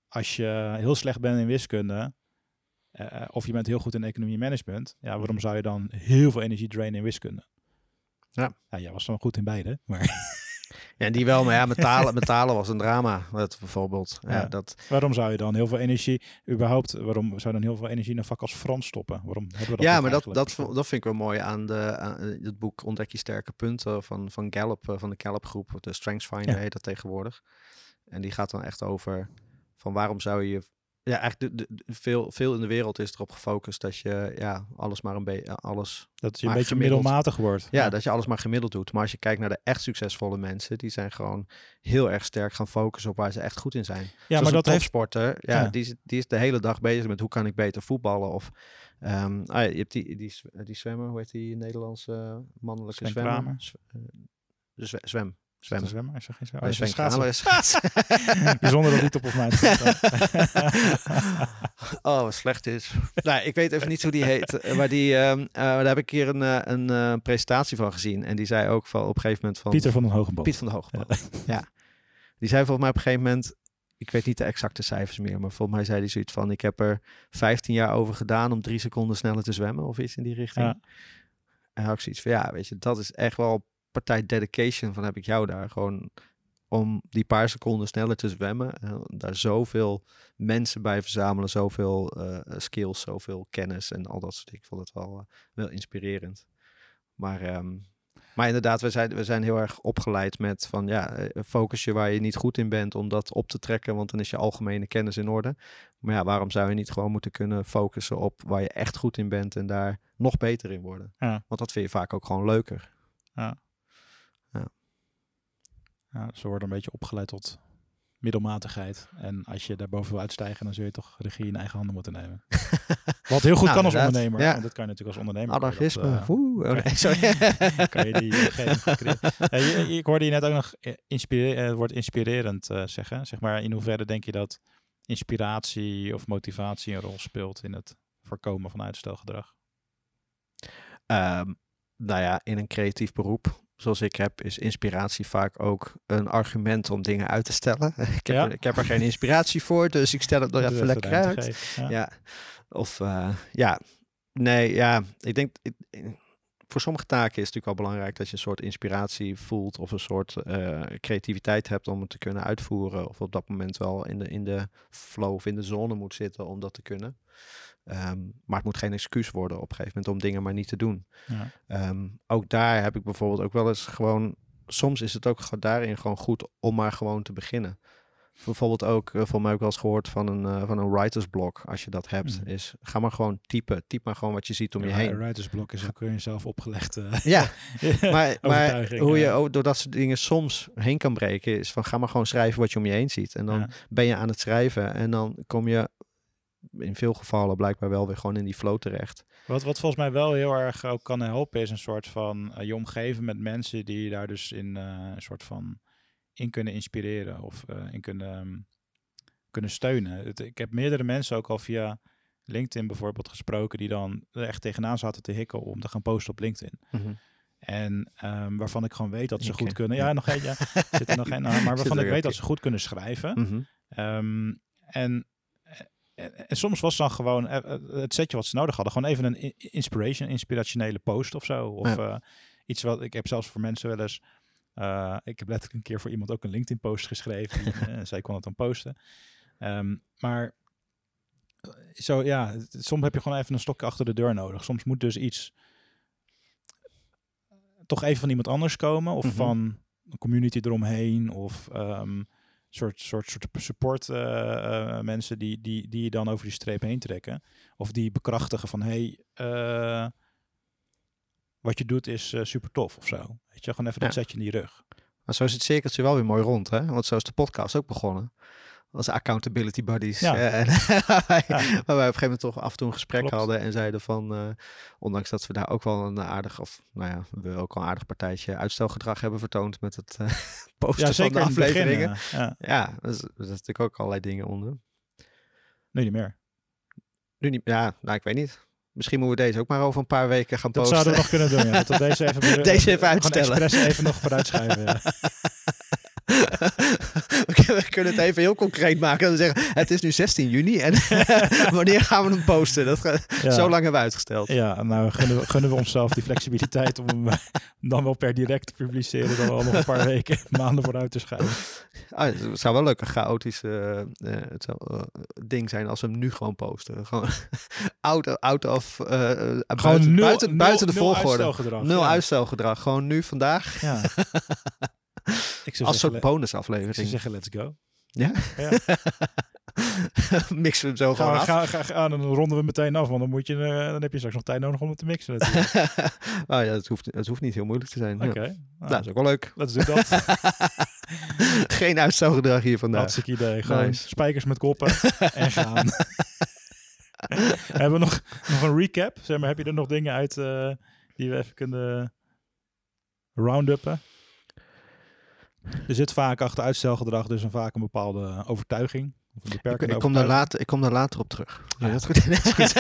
als je heel slecht bent in wiskunde, eh, of je bent heel goed in economie en management, ja, waarom zou je dan heel veel energie drainen in wiskunde? Ja. ja jij was dan goed in beide, maar en die wel, maar ja, metalen, metalen was een drama. Dat bijvoorbeeld. Ja, Ja. dat, waarom zou je dan heel veel energie, überhaupt, waarom zou je dan heel veel energie in een vak als Frans stoppen? Waarom hebben we dat ja maar dat, dat, dat vind ik wel mooi aan, de, aan het boek Ontdek je sterke punten van, van Gallup, eh, van de Gallup groep. De Strengths Finder Ja. heet dat tegenwoordig. En die gaat dan echt over van waarom zou je... Ja, eigenlijk de, veel, veel in de wereld is erop gefocust dat je ja, alles maar een beetje... Alles, dat je een beetje gemiddeld- middelmatig wordt. ja, dat je alles maar gemiddeld doet. Maar als je kijkt naar de echt succesvolle mensen, die zijn gewoon heel erg sterk gaan focussen op waar ze echt goed in zijn. ja Zoals maar dat heeft, topsporter, ja, Ja. Die, is, die is de hele dag bezig met hoe kan ik beter voetballen. Of ah, ja, je hebt die, die, die zwemmer, hoe heet die Nederlandse eh, mannelijke Sven zwemmer? Kramer. Eh, zwem. Zwemmen. zwemmer? Is dat geen zwemmer? Oh, Oh, schaatser? is schaatsen. Bijzonder dat niet op of mij. oh, wat slecht is. nou, ik weet even niet hoe die heet. eh, Maar die, ehm, eh, daar heb ik keer een, eh, een presentatie van gezien. En die zei ook van op een gegeven moment van... Pieter van den Hogenboom. Piet van de Hoogboom. Ja. Die zei volgens mij op een gegeven moment, ik weet niet de exacte cijfers meer, maar volgens mij zei hij zoiets van, ik heb er 15 jaar over gedaan om drie seconden sneller te zwemmen of iets in die richting. Ja. En had ik zoiets van, ja, weet je, dat is echt wel partij dedication van heb ik jou daar. Gewoon om die paar seconden sneller te zwemmen. En daar zoveel mensen bij verzamelen, zoveel eh, skills, zoveel kennis en al dat soort dingen. Ik vond het wel, eh, wel inspirerend. Maar, ehm, maar inderdaad, we zijn, we zijn heel erg opgeleid met van ja, eh, focus je waar je niet goed in bent om dat op te trekken, want dan is je algemene kennis in orde. Maar ja, waarom zou je niet gewoon moeten kunnen focussen op waar je echt goed in bent en daar nog beter in worden? Ja. Want dat vind je vaak ook gewoon leuker. Ja, ze worden een beetje opgeleid tot middelmatigheid. En als je daar boven wil uitstijgen, dan zul je toch regie in eigen handen moeten nemen. Wat heel goed Nou, kan als ondernemer. ja. Want dat kan je natuurlijk als ondernemer. dat, Anarchisme. eh, Oeh, oh kan- nee, sorry. kan je die. Eh, je- ik hoorde je net ook nog eh, eh, het woord inspirerend eh, zeggen. Zeg maar, in hoeverre denk je dat inspiratie of motivatie een rol speelt in het voorkomen van uitstelgedrag? Ehm, nou ja, in een creatief beroep zoals ik heb, is inspiratie vaak ook een argument om dingen uit te stellen. ik, heb Ja. er, ik heb er geen inspiratie voor, dus ik stel het nog even lekker uit. geven. Ja. Ja. Of eh, ja, nee, ja, ik denk ik- voor sommige taken is het natuurlijk wel belangrijk dat je een soort inspiratie voelt of een soort eh, creativiteit hebt om het te kunnen uitvoeren. Of op dat moment wel in de, in de flow of in de zone moet zitten om dat te kunnen. Ehm, maar het moet geen excuus worden op een gegeven moment om dingen maar niet te doen. Ja. Ehm, ook daar heb ik bijvoorbeeld ook wel eens gewoon. Soms is het ook daarin gewoon goed om maar gewoon te beginnen. bijvoorbeeld ook, uh, voor mij ook wel eens gehoord van een, uh, van een writersblok, als je dat hebt, Mhm. is ga maar gewoon typen. Typ maar gewoon wat je ziet om je heen. Een writersblok is ook weer jezelf opgelegd. eh, Ja, maar, maar hoe je ook door dat soort dingen soms heen kan breken, is van ga maar gewoon schrijven wat je om je heen ziet. En dan Ja. ben je aan het schrijven en dan kom je in veel gevallen blijkbaar wel weer gewoon in die flow terecht. Wat, wat volgens mij wel heel erg ook kan helpen, is een soort van eh, je omgeven met mensen die je daar dus in eh, een soort van in kunnen inspireren of eh, in kunnen, ehm, kunnen steunen. Het, ik heb meerdere mensen ook al via LinkedIn bijvoorbeeld gesproken die dan er echt tegenaan zaten te hikken om te gaan posten op LinkedIn. En ehm, waarvan ik gewoon weet dat ze goed kunnen. Ja, nog eentje. Zit er nog een, nou, maar waarvan ik weet dat ze goed kunnen schrijven. Mhm. Ehm, en, en, en soms was dan gewoon eh, eh, het setje wat ze nodig hadden. Gewoon even een inspiration, inspirationele post of zo. Of Ja. eh, iets wat ik heb zelfs voor mensen wel eens. ik heb letterlijk een keer voor iemand ook een LinkedIn post geschreven. eh, zij kon het dan posten. Ehm, maar zo ja, soms heb je gewoon even een stokje achter de deur nodig. Soms moet dus iets toch even van iemand anders komen. Of Mhm. van een community eromheen. Of ehm, soort, soort, soort support eh, eh, mensen die, die, die je dan over die streep heen trekken. Of die bekrachtigen van hey, eh, wat je doet is super tof of zo. Weet je, gewoon even dat Ja. zetje in die rug. Maar zo is het cirkeltje wel weer mooi rond, hè? Want zo is de podcast ook begonnen. Als accountability buddies. Ja. en waar, wij, Ja. waar wij op een gegeven moment toch af en toe een gesprek Klopt. hadden en zeiden van, eh, ondanks dat we daar ook wel een aardig, of nou ja, we ook al een aardig partijtje uitstelgedrag hebben vertoond met het eh, posten Ja, van de begin. afleveringen. eh, ja, Ja, er is- natuurlijk ook allerlei dingen onder. nu niet meer. Nu niet, ja, nou ik weet niet. Misschien moeten we deze ook maar over een paar weken gaan Dat posten. zouden we nog kunnen doen. Ja. Dat deze even, Deze even gewoon uitstellen. expres even nog vooruitschuiven. Ja. we kunnen- het even heel concreet maken. We zeggen, het is nu 16 juni en wanneer gaan we hem posten? Dat, ga- Ja. Zo lang hebben we uitgesteld. Ja, nou gunnen we, gunnen we onszelf die flexibiliteit om hem eh, dan wel per direct te publiceren. Dan wel nog een paar weken, maanden vooruit te schuiven. Ah, het zou wel leuk een chaotisch eh, eh, zou, ding zijn als we hem nu gewoon posten. Gewoon out, out of... buiten, nul- buiten, nul- buiten de nul volgorde. uitstelgedrag, Nul ja. uitstelgedrag. Gewoon nu, vandaag. Ja. Als soort le- ik zou bonusaflevering. zeggen, let's go. Ja? Ja. Mixen we hem zo Gaan gewoon we, af. ga, ga, ga- dan ronden we meteen af, want dan, moet je, eh, dan heb je straks nog tijd nodig om het te mixen. natuurlijk. oh ja, het hoeft, het hoeft niet heel moeilijk te zijn. Oké, Ja. nou, Nou, dat is ook wel leuk. let's do dat. Geen uitstelgedrag hier vandaag. Hartstikke idee. Gewoon Nice. spijkers met koppen en gaan. Hebben we nog, nog een recap? Zeg maar, heb je er nog dingen uit eh, die we even kunnen rounduppen? Er zit vaak achter uitstelgedrag dus een vaak een bepaalde overtuiging. Of een Ik, ik, kom daar later, ik kom daar later op terug. Ja. Ja, dat is goed.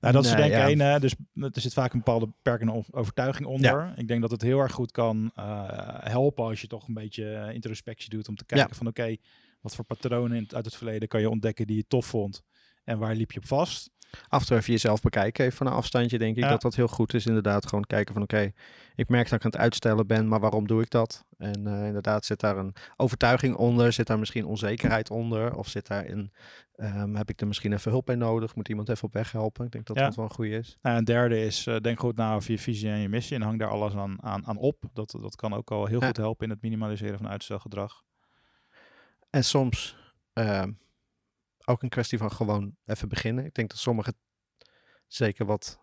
Nou, dat is denk ik één. Dus er zit vaak een bepaalde beperkende overtuiging onder. Ik denk dat het heel erg goed kan eh, helpen als je toch een beetje introspectie doet. Om te kijken van oké, wat voor patronen uit het verleden kan je ontdekken die je tof vond. En waar liep je op vast? Af en toe even jezelf bekijken, even van een afstandje, denk ik Ja. dat dat heel goed is. Inderdaad, gewoon kijken van oké, ik merk dat ik aan het uitstellen ben, maar waarom doe ik dat? En eh, inderdaad, zit daar een overtuiging onder? Zit daar misschien onzekerheid onder? Of zit daar in, ehm, heb ik er misschien even hulp bij nodig? Moet iemand even op weg helpen? Ik denk dat Ja. dat wel een goede is. Nou, een derde is, eh, denk goed na over je visie en je missie. En hang daar alles aan, aan, aan op. Dat, dat kan ook al heel Ja. goed helpen in het minimaliseren van uitstelgedrag. En soms ehm, ook een kwestie van gewoon even beginnen. Ik denk dat sommige, zeker wat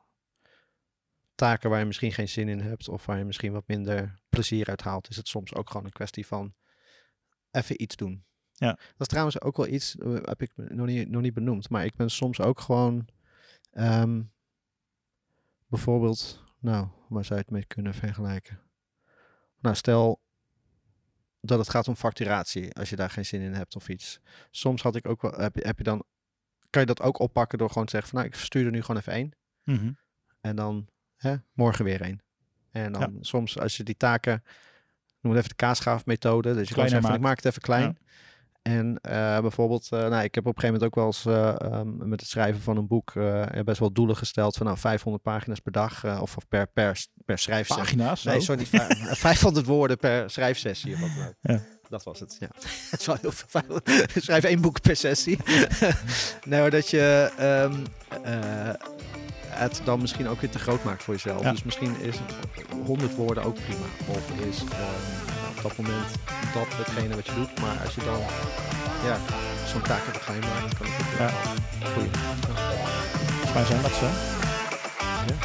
taken waar je misschien geen zin in hebt of waar je misschien wat minder plezier uit haalt, is het soms ook gewoon een kwestie van even iets doen. Ja. Dat is trouwens ook wel iets, eh, heb ik nog niet, nog niet benoemd, maar ik ben soms ook gewoon ehm, bijvoorbeeld, nou, waar zou je het mee kunnen vergelijken? Nou, stel dat het gaat om facturatie, als je daar geen zin in hebt of iets. Soms had ik ook wel, heb, je- heb je dan, kan je dat ook oppakken door gewoon te zeggen van, nou, ik stuur er nu gewoon even één. Mhm. En dan hè, morgen weer één. En dan soms als je die taken, noem het even de kaasschaafmethode. Dus je kan zeggen van, ik maak het even klein. En eh, bijvoorbeeld, eh, nou, ik heb op een gegeven moment ook wel eens eh, ehm, met het schrijven van een boek best wel doelen gesteld van nou 500 pagina's per dag of, of per, per, per schrijfsessie. Pagina's? Nee, zo? sorry, niet vijf- 500 woorden per schrijfsessie. Of wat dan ook. Ja. Dat was het, ja. Het is wel heel veel. Schrijf één boek per sessie. nee, maar dat je... ehm, eh, het dan misschien ook weer te groot maakt voor jezelf. Ja. Dus misschien is 100 woorden ook prima. Of is ehm, dat moment dat hetgene wat je doet. Maar als je dan ja, zo'n taak op geheim maakt, kan het ook Ja. goeie. Volgens mij zijn dat zo. Ja.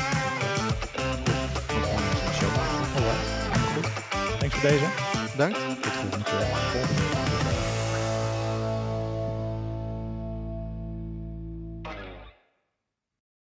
Goed. Thanks voor deze. Bedankt. Tot volgende keer.